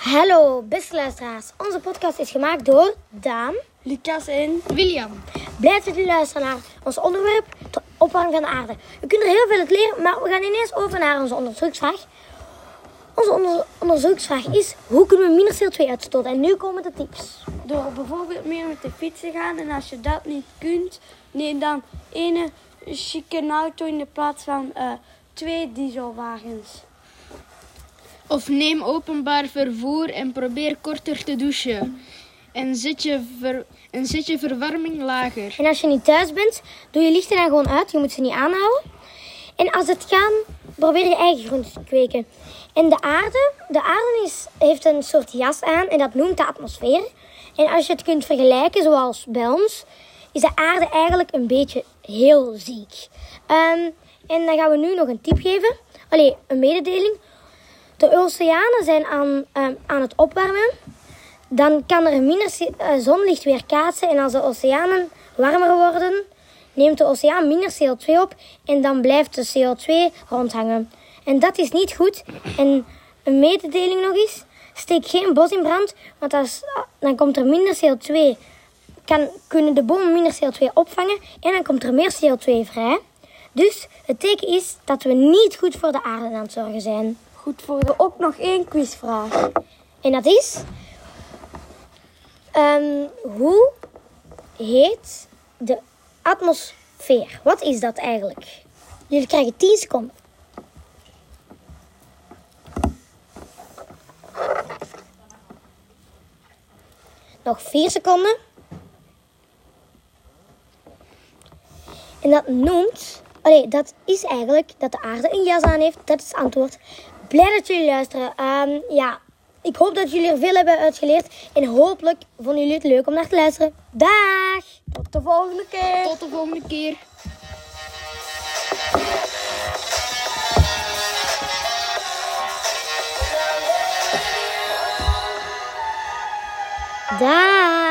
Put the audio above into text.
Hallo, beste luisteraars. Onze podcast is gemaakt door Daan. Lucas en William. Blij dat jullie luisteren naar ons onderwerp, de opwarming van de aarde. We kunnen er heel veel uit leren, maar we gaan ineens over naar onze onderzoeksvraag. Onze onder- onderzoeksvraag is, hoe kunnen we minder CO2 uitstoten? En nu komen de tips. door bijvoorbeeld meer met de fiets te gaan. En als je dat niet kunt, neem dan ene chique auto in de plaats van eh, twee dieselwagens. Of neem openbaar vervoer en probeer korter te douchen. En zet je, ver- en je verwarming lager. En als je niet thuis bent, doe je lichten dan gewoon uit. Je moet ze niet aanhouden. En als het kan, probeer je eigen groenten te kweken. En de aarde, de aarde is, heeft een soort jas aan en dat noemt de atmosfeer. En als je het kunt vergelijken, zoals bij ons, is de aarde eigenlijk een beetje heel ziek. Ehm, en dan gaan we nu nog een tip geven. Allee, een mededeling. De oceanen zijn aan, ehm, aan het opwarmen dan kan er minder eh, zonlicht weerkaatsen. En als de oceanen warmer worden, neemt de oceaan minder CO2 op en dan blijft de CO2 rondhangen. En dat is niet goed. En een mededeling nog eens, steek geen bos in brand, want als, dan komt er minder CO2. Kan, kunnen de bomen minder CO2 opvangen en dan komt er meer CO2 vrij. Dus het teken is dat we niet goed voor de aarde aan het zorgen zijn. Goed voor de ook nog één quizvraag. En dat is... ehm, hoe heet de atmosfeer? Wat is dat eigenlijk? Jullie krijgen 10 seconden. Nog 4 seconden. En dat noemt... Allee, dat is eigenlijk dat de aarde een jas aan heeft. Dat is het antwoord. Blij dat jullie luisteren. Ehm, ja, ik hoop dat jullie er veel hebben uitgeleerd. En hopelijk vonden jullie het leuk om naar te luisteren. Dag! Tot de volgende keer. Tot de volgende keer. Dag!